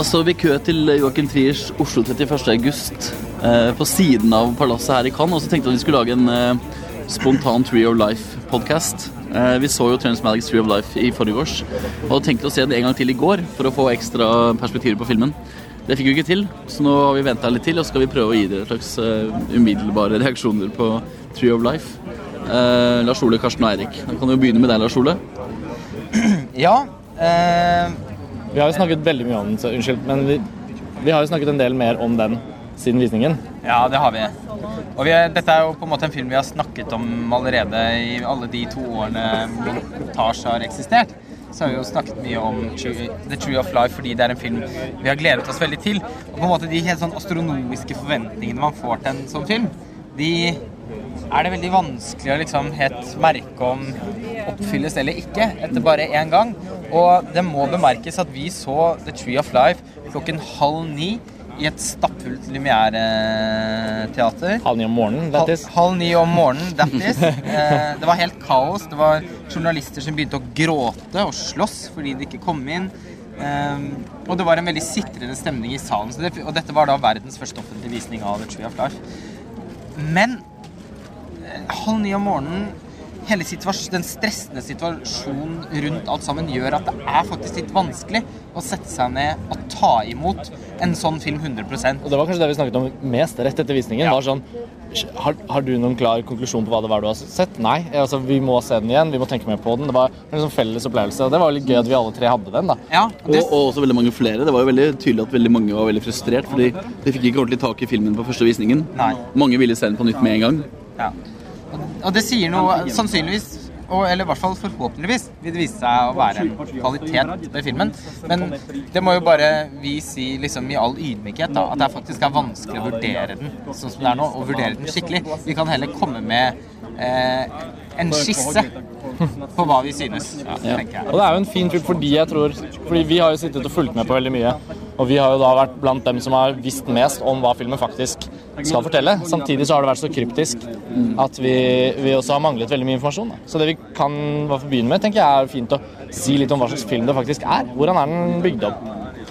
Står vi kø til Joachim Triers Oslo 31. august eh, på siden av palasset her i Cannes. Og så tenkte vi at vi skulle lage en eh, spontan Tree of Life-podkast. Eh, vi så jo Transmatics Tree of Life i forrige års, og tenkte å se den en gang til i går for å få ekstra perspektiver på filmen. Det fikk vi ikke til, så nå har vi venta litt til, og så skal vi prøve å gi dere slags eh, umiddelbare reaksjoner på Tree of Life. Eh, Lars Ole, Karsten og Eirik. Da kan vi jo begynne med deg, Lars Ole. Ja. Eh, Vi har jo snakket veldig mye om den, så unnskyld, men vi, vi har jo snakket en del mer om den siden visningen. ja, det har vi. Og vi, dette er jo på en måte en film vi har snakket om allerede i alle de to årene montasje har eksistert. Så har vi jo snakket mye om The Tree of Life fordi det er en film vi har gledet oss veldig til. Og på en måte de helt sånn astronomiske forventningene man får til en sånn film, de er det veldig vanskelig å liksom helt merke om oppfylles eller ikke etter bare én gang. Og det må bemerkes at vi så The Tree of Life klokken halv ni i et stappfullt Lumière-teater. Halv ni om morgenen, that Halv, is. halv ni om morgenen, that is. Eh, det var helt kaos. Det var journalister som begynte å gråte og slåss fordi de ikke kom inn. Eh, og det var en veldig sitrende stemning i salen. Det, og dette var da verdens første offentlige visning av The Tree of Life. Men eh, halv ni om morgenen Hele situasjonen, den stressende situasjonen rundt alt sammen gjør at det er faktisk litt vanskelig å sette seg ned og ta imot en sånn film 100% Og det var kanskje det vi snakket om mest rett etter visningen. Ja. var sånn, har, har du noen klar konklusjon på hva det var du har sett? Nei. Altså, vi må se den igjen, vi må tenke mer på den. Det var en sånn felles opplevelse. Og det var litt gøy at vi alle tre hadde den. da. Ja, og Og, og også veldig mange flere. Det var jo veldig tydelig at veldig mange var veldig frustrert, fordi de fikk ikke ordentlig tak i filmen på første visningen. Nei. Mange ville se den på nytt med en gang. Ja. Og, det sier noe sannsynligvis og, eller i hvert fall forhåpentligvis vil det vise seg å være en kvalitet ved filmen. Men det må jo bare vi si liksom i all ydmykhet da, at det faktisk er vanskelig å vurdere den sånn som det er nå, og vurdere den skikkelig. Vi kan heller komme med eh, en skisse på hva vi synes, tenker jeg. Og det er jo en fin film fordi jeg tror Fordi vi har jo sittet og fulgt med på veldig mye. Og vi har jo da vært blant dem som har visst mest om hva filmen faktisk skal fortelle. Samtidig så har det vært så kryptisk at vi, vi også har manglet veldig mye informasjon. Da. Så det vi kan begynne med, tenker jeg er fint å si litt om hva slags film det faktisk er. Hvordan er den bygd opp?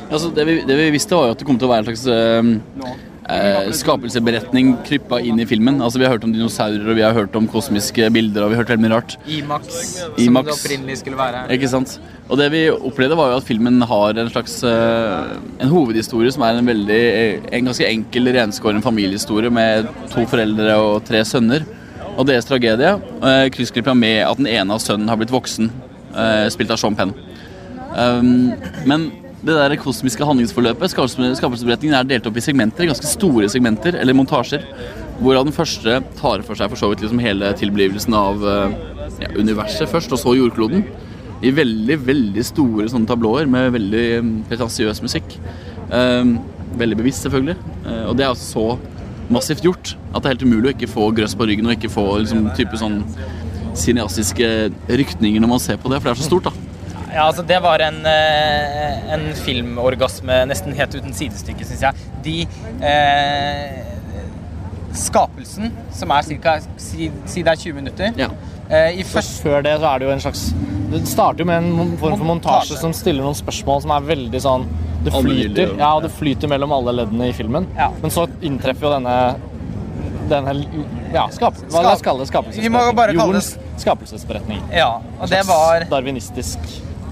Altså, det, vi, det vi visste, var jo at det kom til å være en slags eh, eh, skapelsesberetning kryppa inn i filmen. Altså, vi har hørt om dinosaurer, og vi har hørt om kosmiske bilder, og vi har hørt veldig mye rart. Imax, som det opprinnelig skulle være. Ikke sant? Og det vi opplevde, var jo at filmen har en slags eh, En hovedhistorie som er en veldig En ganske enkel, renskåren familiehistorie med to foreldre og tre sønner. Og deres tragedie uh, kryssklippa med at den ene av sønnen har blitt voksen, eh, spilt av Sean Penn. Um, men det der kosmiske handlingsforløpet, skapelse- skapelsesberetningen, er delt opp i segmenter, ganske store segmenter, eller montasjer. Hvorav den første tar for seg for så vidt liksom hele tilblivelsen av eh, ja, universet først, og så jordkloden. I veldig, veldig store sånne tablåer med veldig um, pretensiøs musikk. Eh, veldig bevisst, selvfølgelig. Eh, og det er altså så massivt gjort at det er helt umulig å ikke få grøss på ryggen og ikke få liksom, type sånn cineastiske rykninger når man ser på det, for det er så stort, da. Ja, altså Det var en, eh, en filmorgasme nesten helt uten sidestykke, syns jeg. De eh, Skapelsen, som er ca. Si, si det er 20 minutter Ja. eh, I første Før det så er det jo en slags Det starter jo med en form for montasje Montasje. som stiller noen spørsmål som er veldig sånn Det flyter, ja. det flyter mellom alle leddene i filmen. Ja. Men så inntreffer jo denne denne ja, skap, hva det skapelsesberetning. Jordens skapelsesberetning. Ja, og det var Darwinistisk,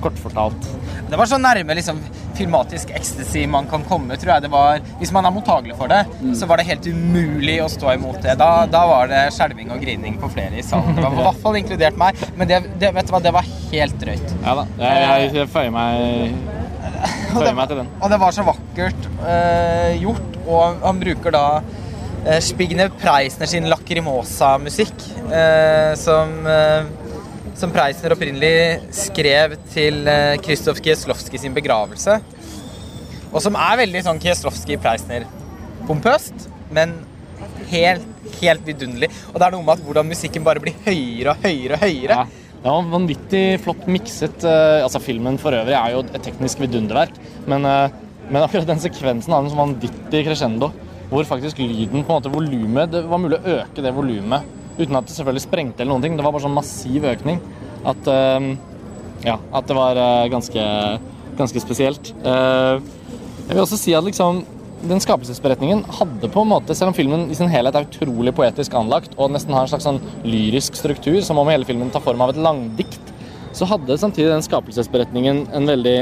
kortfortalt. Det var så nærme liksom, filmatisk ecstasy man kan komme, tror jeg det var. Hvis man er mottagelig for det, så var det helt umulig å stå imot det. Da, da var det skjelving og grining på flere i salen. Det var i hvert fall inkludert meg, men det, det, vet du hva, det var helt drøyt. Ja da. Jeg, jeg føyer meg, til den. Og det var så vakkert uh, gjort, og han bruker da uh, Spigner Preisner sin Lacrimosa-musikk, uh, som, eh, som Preisner opprinnelig skrev til Krzysztof Kieslowski sin begravelse. Og som er veldig sånn Kieslowski-Preisner-pompøst, men helt, helt vidunderlig. Og det er noe med at hvordan musikken bare blir høyere og høyere og høyere. Ja. Det var vanvittig flott mikset. eh, altså Filmen for øvrig er jo et teknisk vidunderverk, men, eh, men akkurat den sekvensen har en sånn vanvittig crescendo, hvor faktisk lyden, på en måte volumet Det var mulig å øke det volumet uten at det selvfølgelig sprengte eller noen ting. Det var bare sånn massiv økning at eh, Ja, at det var eh, ganske, ganske spesielt. Eh, Jeg vil også si at liksom den skapelsesberetningen hadde på en måte, selv om filmen i sin helhet er utrolig poetisk anlagt og nesten har en slags sånn lyrisk struktur, som om hele filmen tar form av et langdikt, så hadde samtidig den skapelsesberetningen en veldig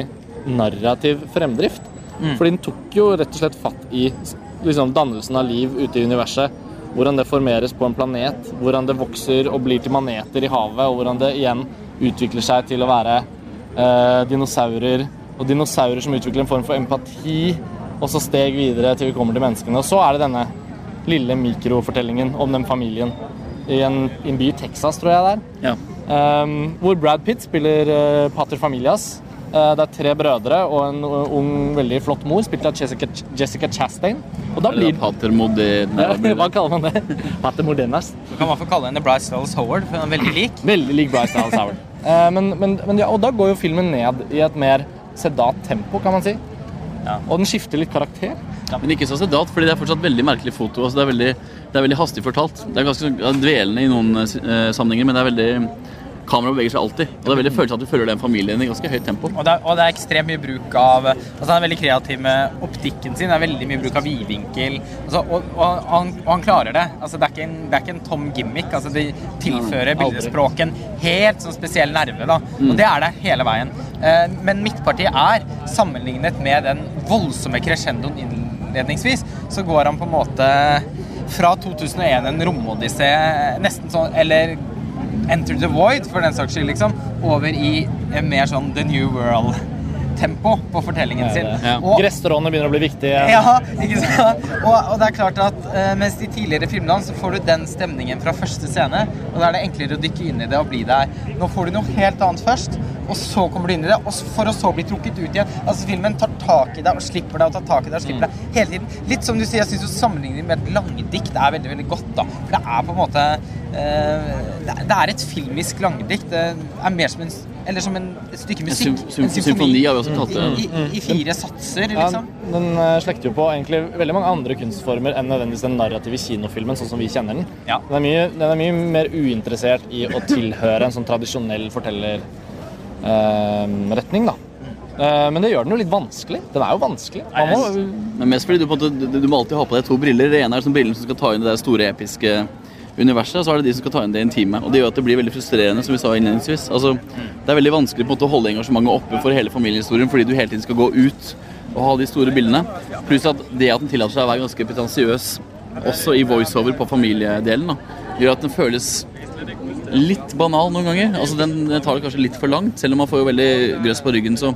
narrativ fremdrift. Fordi den tok jo rett og slett fatt i liksom, dannelsen av liv ute i universet. Hvordan det formeres på en planet, hvordan det vokser og blir til maneter i havet, og hvordan det igjen utvikler seg til å være eh, dinosaurer, og dinosaurer som utvikler en form for empati, og så steg videre til vi kommer til menneskene. Og så er det denne lille mikrofortellingen om den familien i en, i en by i Texas, tror jeg det er. Ja. Um, hvor Brad Pitt spiller uh, pater familias. Uh, det er tre brødre og en ung, veldig flott mor, spilt av Jessica, Jessica Chastain. Og da blir Pater Modena. Hva kaller man det? Pater Modernas. Du kan i hvert fall kalle henne Bryce Dallas Howard, for hun er veldig lik. Veldig lik Bryce Dallas Howard. Uh, men, men, men ja, og da går jo filmen ned i et mer sedat tempo, kan man si. Ja. Og den skifter litt karakter. Men ikke så sedat, fordi det er fortsatt veldig merkelig foto. Altså, det, er veldig, det er veldig hastig fortalt. Det er ganske dvelende i noen eh, sammenhenger, men det er veldig Kameraet beveger seg alltid. Og det er veldig følelse at du følger den familien i ganske høyt tempo. Og det, er, og det er ekstremt mye bruk av Altså Han er veldig kreativ med optikken sin. Det er veldig mye bruk av vidvinkel. Altså, og, og, han, og han klarer det. Altså Det er ikke en, det er ikke en tom gimmick. Altså De tilfører bildespråken helt sånn spesiell nerve. da Og det er det hele veien. Eh, men Midtpartiet er, sammenlignet med den voldsomme crescendoen innledningsvis, så går han på en måte fra 2001, en romodyssé, nesten sånn Eller Enter the Void, for den saks skyld, liksom, over i en mer sånn The New World-tempo på fortellingen sin. Ja. Og, begynner å bli viktige. ja, ikke sant? Og, og det er klart at uh, mens de tidligere filmene så får du den stemningen fra første scene, og da er det enklere å dykke inn i det og bli der. Nå får du noe helt annet først, og så kommer du inn i det, og for å så bli trukket ut igjen. Altså Filmen tar tak i deg og slipper deg og tar tak i deg og slipper deg hele tiden. Litt som du sier, jeg syns sammenligningen med et langdikt er veldig veldig godt, da. For det er på en måte uh, det Det er et filmisk langdikt. Det er mer som en eller som en, et stykke En musikk. sym- en symfoni har vi også kalt det. I, i, I fire satser, Ja, liksom. den eh, slekter jo på egentlig veldig mange andre kunstformer enn nødvendigvis den narrative kinofilmen, sånn som vi kjenner den. Ja. Den, er mye, den er mye mer uinteressert i å tilhøre en sånn tradisjonell fortellerretning, da. Eh, men det gjør den jo litt vanskelig. Den er jo vanskelig. Må, Men mest fordi du, på en måte, du, du må alltid ha på deg to briller. Det ene er som brillene som skal ta inn det der store, episke universet, så er det de som skal ta inn det intime. Og det gjør at det blir veldig frustrerende, som vi sa innledningsvis. Altså, det er veldig vanskelig på en måte å holde engasjementet oppe for hele familiehistorien fordi du hele tiden skal gå ut og ha de store bildene. Pluss at det at den tillater seg å være ganske pretensiøs også i voiceover på familiedelen, da, gjør at den føles litt banal noen ganger. Altså, den, den tar det kanskje litt for langt, selv om man får jo veldig grøss på ryggen, så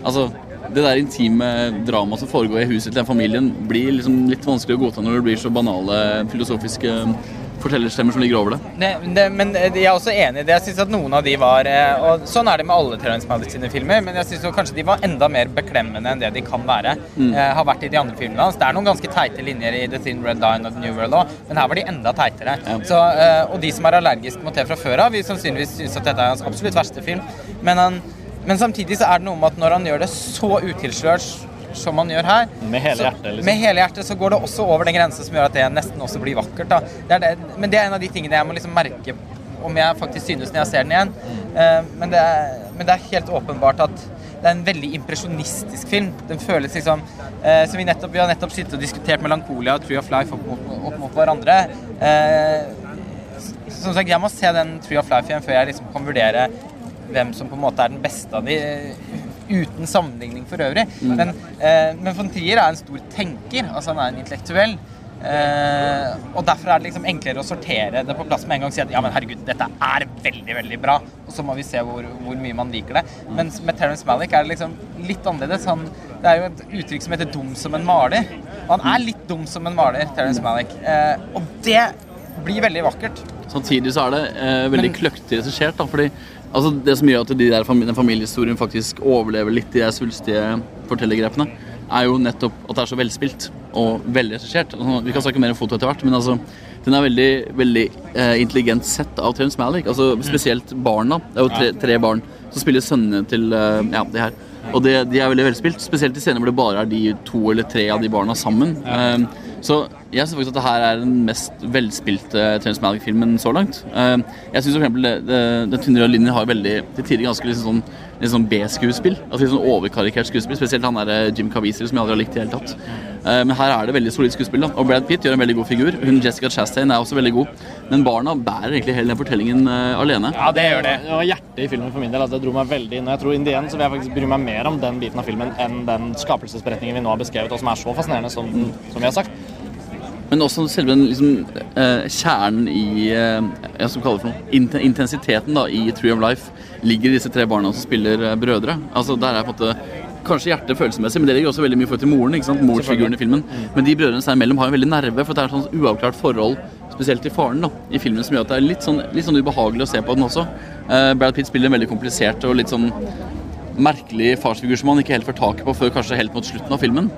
Altså, det der intime dramaet som foregår i huset til den familien, blir liksom litt vanskelig å godta når det blir så banale filosofiske fortellerstemmer som ligger over det. Det, det, men jeg er også enig i det. Jeg synes at noen av de var eh, Og sånn er det med alle Terrence sine filmer, men jeg synes kanskje de var enda mer beklemmende enn det de kan være. Eh, har vært i de andre filmene hans. Det er noen ganske teite linjer i The Thin Red Line og The New World òg, men her var de enda teitere. Så, eh, og de som er allergiske mot det fra før av, vil sannsynligvis synes at dette er hans absolutt verste film. Men, han, men samtidig så er det noe med at når han gjør det så utilslørt som man gjør her Med hele så, hjertet, liksom. Med hele hjertet så går det også over den grensen som gjør at det nesten også blir vakkert. Det det, men det er en av de tingene jeg må liksom merke om jeg faktisk synes når jeg ser den igjen. Uh, men, det er, men det er helt åpenbart at det er en veldig impresjonistisk film. Den føles liksom eh, som vi, nettopp, vi har nettopp sittet og diskutert melankolia og Tree of Life opp mot, opp mot hverandre. Eh, som sagt, jeg må se den Tree of Life igjen før jeg liksom kan vurdere hvem som på en måte er den beste av de, uten sammenligning for øvrig. Men, eh, men von Trier er en stor tenker. Altså han er en intellektuell. Eh, og derfor er det liksom enklere å sortere det på plass med en gang og si at ja, men herregud, dette er veldig, veldig bra. Og så må vi se hvor, hvor mye man liker det. Mens med Terence Malick er det liksom litt annerledes. Han, det er jo et uttrykk som heter 'dum som en maler'. Og han er litt dum som en maler, Terence Malick. Eh, og det blir veldig vakkert. Samtidig så er det eh, veldig Men- kløktig regissert. da, fordi altså, Det som gjør at de der, den familiehistorien faktisk overlever litt de der svulstige fortellergrepene, er jo nettopp at det er så velspilt og velregissert. Altså, vi kan snakke mer om foto etter hvert, men altså, den er veldig, veldig eh, intelligent sett av Terence Malick. Altså, spesielt barna. Det er jo tre, tre barn som spiller sønnene til eh, ja, de her. Og det, de er veldig velspilt, spesielt i scener hvor det bare er de to eller tre av de barna sammen. Eh, Så jeg syns faktisk at det her er den mest velspilte Terence Malick-filmen så langt. Eh, jeg syns f.eks. Den tynne røde linjen har veldig til tider ganske liksom sånn, sånn B-skuespill. Altså litt sånn overkarikert skuespill. Spesielt han der eh, Jim Caviezel som jeg aldri har likt i det hele tatt. Eh, Men her er det veldig solid skuespill. da Og Brad Pitt gjør en veldig god figur. Hun Jessica Chastain er også veldig god. Men barna bærer egentlig hele den fortellingen alene. Ja, det gjør det. Det var hjertet i filmen for min del. Altså, det dro meg veldig inn. Og jeg tror in the end så vil jeg faktisk bry meg mer om den biten av filmen enn den skapelsesberetningen vi nå har beskrevet, og som er så fascinerende som, som vi har sagt. Men også selve den liksom, eh, kjernen i eh, jeg skal kalle det for noe, int intensiteten da, i Tree of Life ligger i disse tre barna som spiller eh, brødre. Altså Der er på en måte kanskje hjertet følelsesmessig, men det ligger også veldig mye for forhold til moren. ikke sant? Morsfiguren i filmen. Men de brødrene seg imellom har en veldig nerve, for det er et sånt uavklart forhold, spesielt til faren, da, i filmen, som gjør at det er litt sånn, litt sånn ubehagelig å se på den også. Eh, Brad Pitt spiller en veldig komplisert og litt sånn merkelig farsfigur som man ikke helt får taket på før kanskje helt mot slutten av filmen.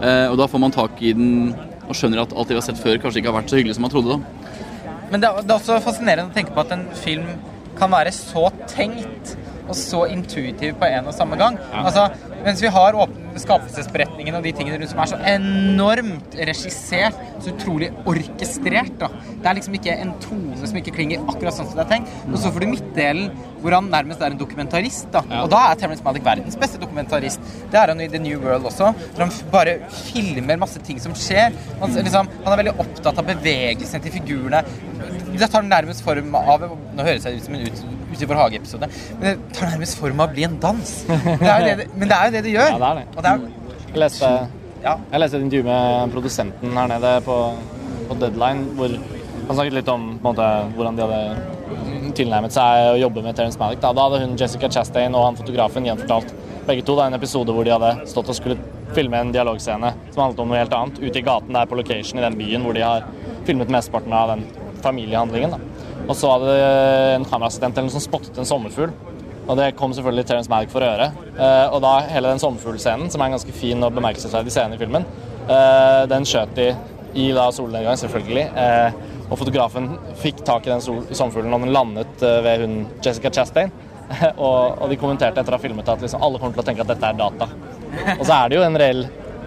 Eh, og da får man tak i den og skjønner at alt det vi har sett før, kanskje ikke har vært så hyggelig som man trodde. da. Men det er, også fascinerende å tenke på at en film kan være så tenkt og så intuitiv på en og samme gang. Altså, mens vi har skapelsesberetningen og de tingene rundt som er så enormt regissert, så utrolig orkestrert. da. Det er liksom ikke en tone som ikke klinger akkurat sånn som det er tenkt. Og så får du midtdelen hvor han nærmest er en dokumentarist. da. Og da er Terence Malick verdens beste dokumentarist. Det er han i The New World også. Hvor han bare filmer masse ting som skjer. Han, liksom, han er veldig opptatt av bevegelsen til figurene. Det tar nærmest form av Nå høres jeg ut som en ut, I vår hage-episode. Men det tar nærmest form av å bli en dans. Det er det, det, men det er jo det det gjør. Ja, det er det. Og det er, Jeg leste, ja. jeg leste et intervju med produsenten her nede på, på Deadline, hvor han snakket litt om på en måte, hvordan de hadde tilnærmet seg å jobbe med Terence Malick. Da. da hadde hun Jessica Chastain og han fotografen gjenfortalt begge to da, en episode hvor de hadde stått og skulle filme en dialogscene som handlet om noe helt annet, ute i gaten der på location i den byen hvor de har filmet mesteparten av den familiehandlingen. Da. Og så var det en kameraassistent som spottet en sommerfugl. Og det kom selvfølgelig Terence Malick for øre. Eh, og da hele den sommerfuglscenen, som er en ganske fin og bemerkelsesverdig scene i filmen, eh, den skjøt de i da solnedgang, selvfølgelig. Eh, og fotografen fikk tak i den sommerfuglen og den landet ved hun Jessica Chastain. og, de kommenterte etter å ha filmet at liksom, alle kommer til å tenke at dette er data. Og så er det jo en reell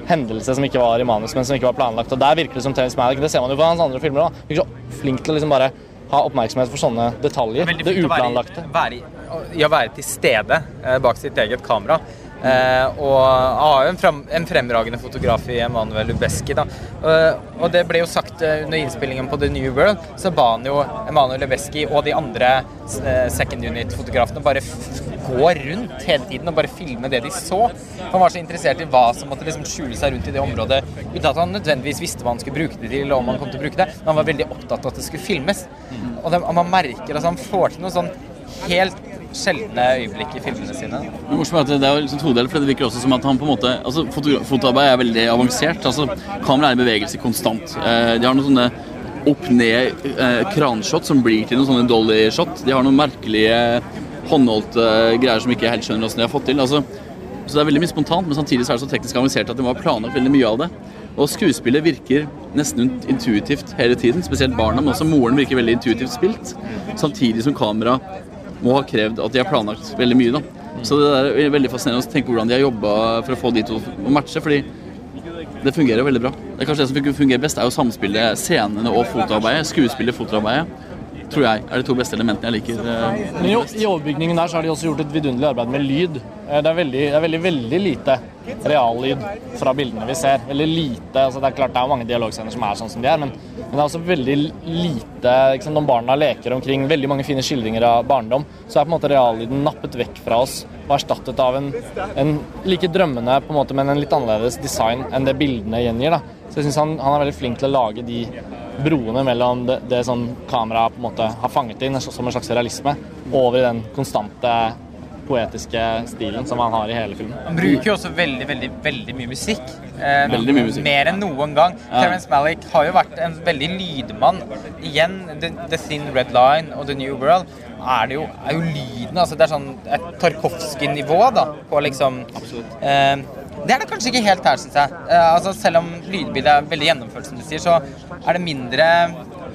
hendelse som ikke var i manus, men som ikke var planlagt. Og der virker det som Terence Malick, det ser man jo på hans andre filmer òg, flink til å liksom bare ha oppmerksomhet for sånne detaljer. Det, Det uplanlagte. å være, være, å være til stede eh, bak sitt eget kamera. Eh, og jeg har jo en, frem, en fremragende fotograf i Emanuel Lubeski. Da. Eh, og det ble jo sagt eh, under innspillingen på The New World, så ba han jo Emanuel Lubeski og de andre eh, second unit-fotografene bare gå rundt hele tiden og bare filme det de så. Han var så interessert i hva som måtte liksom skjule seg rundt i det området, uten at han nødvendigvis visste hva han skulle bruke det til, eller om han kom til å bruke det. Men han var veldig opptatt av at det skulle filmes. Og, det, og man merker at han får til noe sånn helt sjeldne øyeblikk i filmene sine. Det er er at det er liksom todelt, for det virker også som at han på en måte altså Fotoarbeid er veldig avansert. altså Kameraet er i bevegelse konstant. Eh, de har noen sånne opp-ned eh, som blir til noen sånne dolly-shot. De har noen merkelige håndholdte greier som ikke helt skjønner hvordan de har fått til. altså så det er veldig mye spontant, men samtidig så er det så teknisk avansert at det var planlagt veldig mye av det. Og skuespillet virker nesten intuitivt hele tiden, spesielt barna, men også moren virker veldig intuitivt spilt. Samtidig som kamera må ha krevd at de har planlagt veldig mye. da. Så det der er veldig fascinerende å tenke hvordan de har jobba for å få de to å matche, fordi det fungerer veldig bra. Det er kanskje det som fungerer best, er jo samspillet, scenene og fotoarbeidet. Skuespillet, fotoarbeidet. Tror jeg er de to beste elementene jeg liker. eh, Men jo, I overbygningen der så har de også gjort et vidunderlig arbeid med lyd. Eh, Det er veldig, det er veldig, veldig lite reallyd fra bildene vi ser. Veldig lite, altså Det er klart det er mange dialogscener som er sånn som de er, men, men det er også veldig lite sant, Når barna leker omkring, veldig mange fine skildringer av barndom, så er på en måte reallyden nappet vekk fra oss og erstattet av en, en like drømmende, på en måte, men en litt annerledes design enn det bildene gjengir. da. Så jeg synes han, han er veldig flink til å lage de broene mellom det, det som kameraet har fanget inn som en slags realisme, over i den konstante poetiske stilen som han har i hele filmen. Han bruker jo også veldig, veldig, veldig mye musikk. Eh, Veldig mye musikk. Mer enn noen gang. Terence Malick har jo vært en veldig lydmann. Igjen, The, The Thin Red Line og The New World er det jo, er jo lyden. altså Det er sånn et Tarkovskij-nivå da, på liksom eh, Det er det kanskje ikke helt her, syns jeg. Eh, altså Selv om lydbildet er veldig gjennomført, som du sier, så er det mindre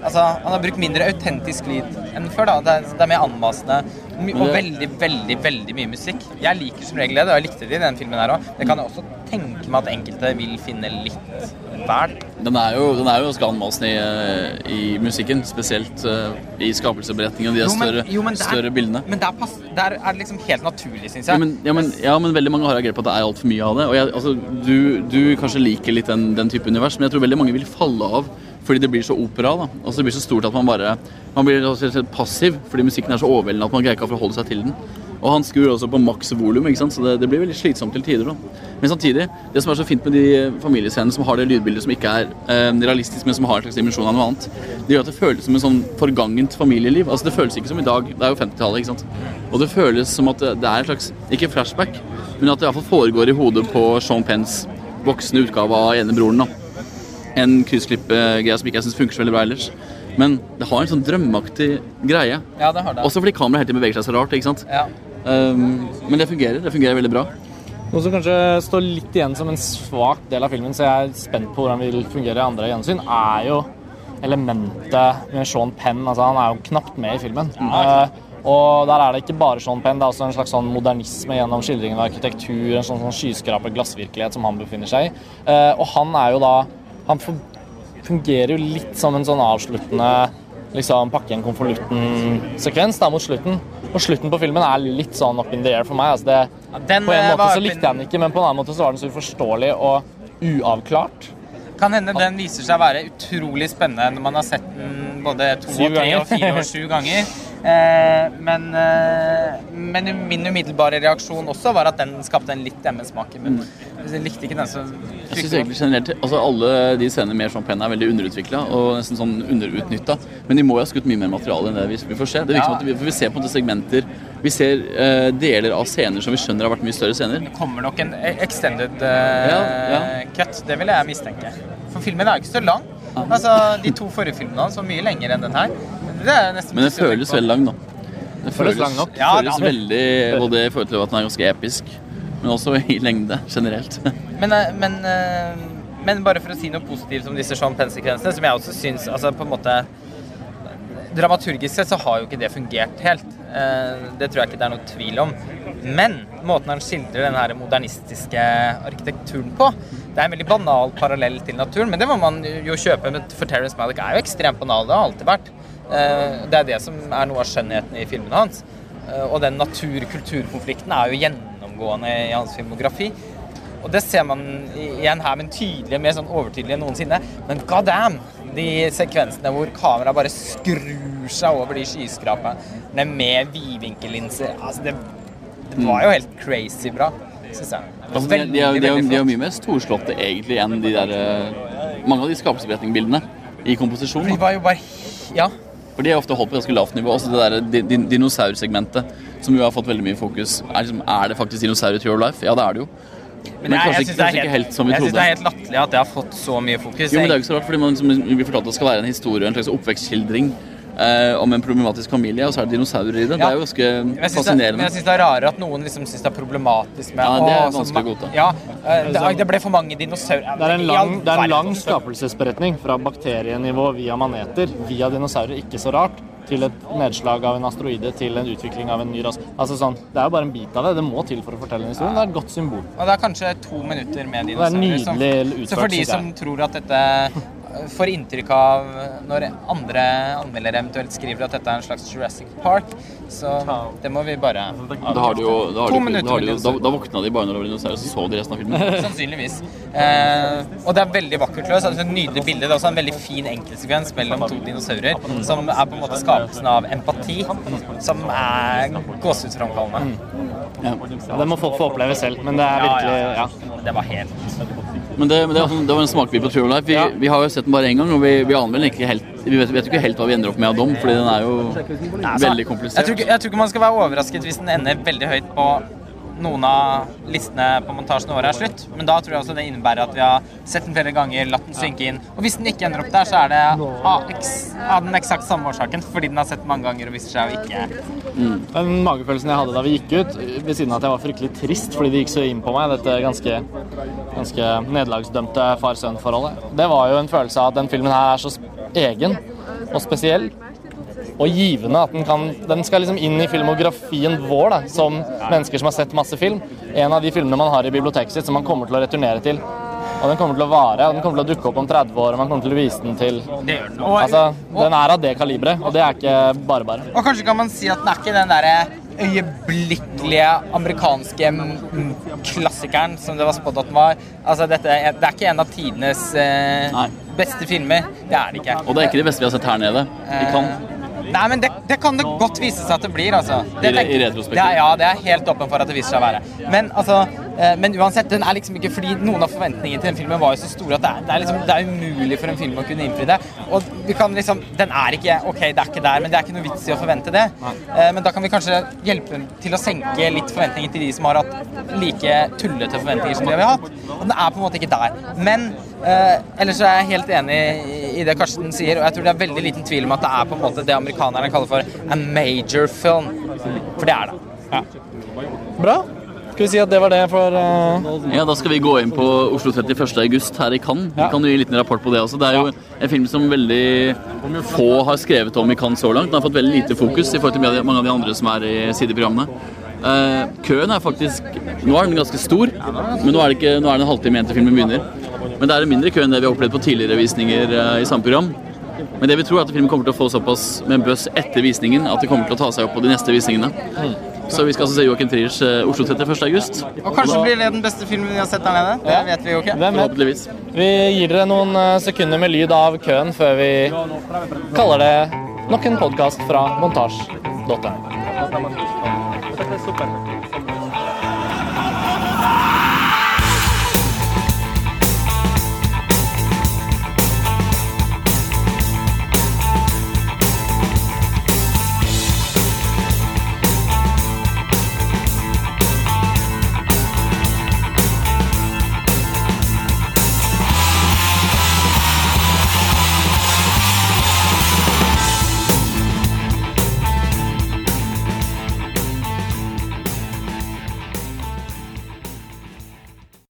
Altså, han har brukt mindre autentisk lyd enn før. da. Det er, det er mer anmasende og veldig, veldig veldig mye musikk. Jeg liker som regel det, og jeg likte det i den filmen her òg. Det kan jeg også tenke meg at enkelte vil finne litt vel. Den er jo, den er jo ganske i, eh, i musikken, spesielt eh, i skapelsesberetningen og de Jo, men- større, jo, men der- større bildene. Men der, pass, der er det liksom helt naturlig, syns Ja men, ja, men, ja, men veldig mange har reagert på at det er altfor mye av det. Og jeg, altså, du, du kanskje liker litt den, den type univers, men jeg tror veldig mange vil falle av fordi det blir så opera. da. Altså, det blir så stort at man bare man blir passiv fordi musikken er så overveldende at man greier ikke å forholde seg til den. Og han skrur også på maks volum, så det, det blir veldig slitsomt til tider. da. Men samtidig, det som er så fint med de familiescenene som har det lydbildet som ikke er eh, realistisk, men som har en slags dimensjon av noe annet, det gjør at det føles som en sånn forgangent familieliv. Altså Det føles ikke som i dag. Det er jo 50-tallet, ikke sant. Og det føles som at det er en slags, ikke flashback, men at det iallfall foregår i hodet på Sean Penns voksne utgave av enebroren. da. En kryssklippegreie som ikke jeg syns funker så veldig bra ellers. Men det har en sånn drømmeaktig greie. Ja, det har det. Også fordi kameraet hele tiden beveger seg så rart. ikke sant? Ja. Um, men det fungerer. Det fungerer veldig bra. Noe som kanskje står litt igjen som en svak del av filmen, så jeg er spent på hvordan det vil fungere i andre gjensyn, er jo elementet med Sean Penn. Altså, han er jo knapt med i filmen. Ja, og der er det ikke bare Sean Penn, det er også en slags sånn modernisme gjennom skildringen av arkitektur, en sånn, sånn skyskraper glassvirkelighet som han befinner seg i. Eh, og han er jo da Han fungerer jo litt som en sånn avsluttende liksom pakke igjen konvolutten-sekvens mot slutten. Og slutten på filmen er litt sånn up in the air for meg. altså det den, på en eh, måte så likte jeg den ikke, men på en annen måte så var den så uforståelig og uavklart. Kan hende den viser seg å være utrolig spennende når man har sett den både to og tre og fire og sju ganger. Eh, men, eh, men min umiddelbare reaksjon også var at den skapte en litt emmesmak i munnen. Jeg likte ikke den så Jeg synes egentlig generelt, altså Alle de scenene med champagne er veldig underutvikla og nesten sånn underutnytta. Men de må jo ha skutt mye mer materiale enn det vi, vi får se. Det virker som at vi, for vi ser på en måte segmenter Vi ser uh, deler av scener som vi skjønner har vært mye større scener. Det kommer nok en extended uh, Ja, ja. cut. Det vil jeg mistenke. For filmen er jo ikke så lang. Altså, De to forrige filmene hans var mye lengre enn den her. Det er nesten Men den føles veldig lang, da. Den Føles lang nok. Ja, føles ja, veldig Både i forhold til at den er ganske episk, men også i lengde generelt. Men, eh, men, eh, men bare for å si noe positivt om disse Sean Penn-sekvensene, som jeg også syns altså på en måte Dramaturgisk sett så har jo ikke det fungert helt. Eh, Det tror jeg ikke det er noe tvil om. Men måten han skildrer den her modernistiske arkitekturen på Det er en veldig banal parallell til naturen, men det må man jo kjøpe. For Terence Malick er jo ekstremt banal. Det har alltid vært. Eh, Det er det som er noe av skjønnheten i filmene hans. Eh, Og den natur-kultur-konflikten er jo gjennomgående i hans filmografi. Og det ser man igjen her, men tydeligere, mer sånn overtydelig enn noensinne. Men god damn! De sekvensene hvor kameraet bare skrur seg over de skyskrapene med vidvinkellinser. Altså, det, det var jo helt crazy bra, syns jeg. Altså, de, de, er, de, er, de er mye mer storslåtte egentlig enn de der eh, Mange av de skapelsesberetningbildene i komposisjonen. De var jo bare Ja. For de er ofte holdt på ganske lavt nivå. Også det der di- din- dinosaursegmentet, som jo har fått veldig mye fokus. Er, liksom, er det faktisk dinosaur i your life? Ja, det er det jo. Men, jeg- kanskje, jeg syns det er helt som vi jeg synes trodde. det er helt latterlig at det har fått så mye fokus. Jo, men det er jo ikke så rart, fordi man liksom, vi fortalte at det skal være en historie, en slags oppvekstskildring eh, om en problematisk familie, og så er det dinosaurer i det. Det er jo ganske Jeg synes det, men jeg syns det er rarere at noen liksom syns det er problematisk med Ja, det er vanskelig å godta. Ja, eh, det, det ble for mange dinosaurer. Det er en lang, det er en lang skapelsesberetning fra bakterienivå via maneter, via dinosaurer, ikke så rart, til et nedslag av en asteroide, til en utvikling av en ny ras. Altså sånn, Det er jo bare en bit av det. Det må til for å fortelle en historie. Det er et godt symbol. Og det er kanskje to minutter med dinosaurer. Det er nydelig utført, Så for de som tror at dette får inntrykk av når andre anmeldere eventuelt skriver at dette er en slags Jurassic Park, så det må vi bare Da, har de jo, da, To minutter våkna de bare når det var dinosaurer, så så de resten av filmen. Sannsynligvis. Eh, og det er veldig vakkert løst. Altså, et nydelig bilde. Det er også en veldig fin enkeltsekvens mellom to dinosaurer, som er på en måte skapelsen av empati, som er gåsehudframkallende. Ja, det må folk få oppleve selv, men det er virkelig ja. Det var helt Men det, men det, sånn- det var en smakebit på True Life. Vi, Ja. vi har jo sett den bare én gang, og vi, vi aner vel ikke helt Vi vet, vet ikke helt hva vi ender opp med av dom, fordi den er jo veldig komplisert. Jeg tror, ikke, jeg tror ikke man skal være overrasket hvis den ender veldig høyt på noen av listene på montasjen når året er slutt. Men da tror jeg også det innebærer at vi har sett den flere ganger, latt den synke inn. Og hvis den ikke ender opp der, så er det av, av den eksakt samme årsaken. Fordi den har sett mange ganger og viser seg å ikke Den magefølelsen jeg hadde da vi gikk ut, ved siden av at jeg var fryktelig trist fordi det gikk så inn på meg, dette ganske, ganske nederlagsdømte far-sønn-forholdet, det var jo en følelse av at den filmen her er så egen og spesiell. Og givende at den kan Den skal liksom inn i filmografien vår, da, som mennesker som har sett masse film. En av de filmene man har i biblioteket sitt som man kommer til å returnere til. Og den kommer til å vare, og den kommer til å dukke opp om 30 år, og man kommer til å vise den til den. Altså, den er av det kaliberet, og det er ikke bare bare. og kanskje kan man si at den er ikke den derre øyeblikkelige amerikanske klassikeren som det var spådd at den var. Altså, dette, det er ikke en av tidenes eh, beste filmer. Det er det ikke. Og det er ikke det beste vi har sett her nede. Vi kan Nei, men det, det kan det godt vise seg at det blir, altså. Det, I i retrospektiv. Det er, ja, det er helt åpen for at det viser seg å være. Men altså, eh, men uansett, den er liksom ikke fordi noen av forventningene til den filmen var jo så store at det er, det er liksom, det er umulig for en film å kunne innfri det. Og vi kan liksom, den er ikke, ok, det er ikke der, men det er ikke noe vits i å forvente det. Eh, Men da kan vi kanskje hjelpe til å senke litt forventninger til de som har hatt like tullete forventninger som de har hatt. Og den er på en måte ikke der. Men Uh, ellers er jeg helt enig i- i det Karsten sier, og jeg tror det er veldig liten tvil om at det er på en måte det amerikanerne kaller for a major film. For det er det. Bra. Skal vi si at det var det for uh... Ja, Da skal vi gå inn på Oslo 31. august her i Cannes. Vi Ja. kan jo gi en liten rapport på det også. Det er jo en film som veldig få har skrevet om i Cannes så langt. Den har fått veldig lite fokus i forhold til mange av de andre som er i sideprogrammene. Uh, køen er faktisk Nå er den ganske stor, men nå er, det ikke, nå er det en halvtime igjen til filmen begynner. Men det er en mindre kø enn det vi har opplevd på tidligere visninger uh, i samme program. Men det vi tror er at filmen kommer til å få såpass med en buzz etter visningen at det kommer til å ta seg opp på de neste visningene. Så vi skal altså se Joachim Triers eh, Oslo 31. august. Og kanskje blir det den beste filmen vi har sett der nede. Det vet vi jo ikke. Forhåpentligvis. Vi gir dere noen eh, sekunder med lyd av køen før vi kaller det nok en podkast fra montasj.no.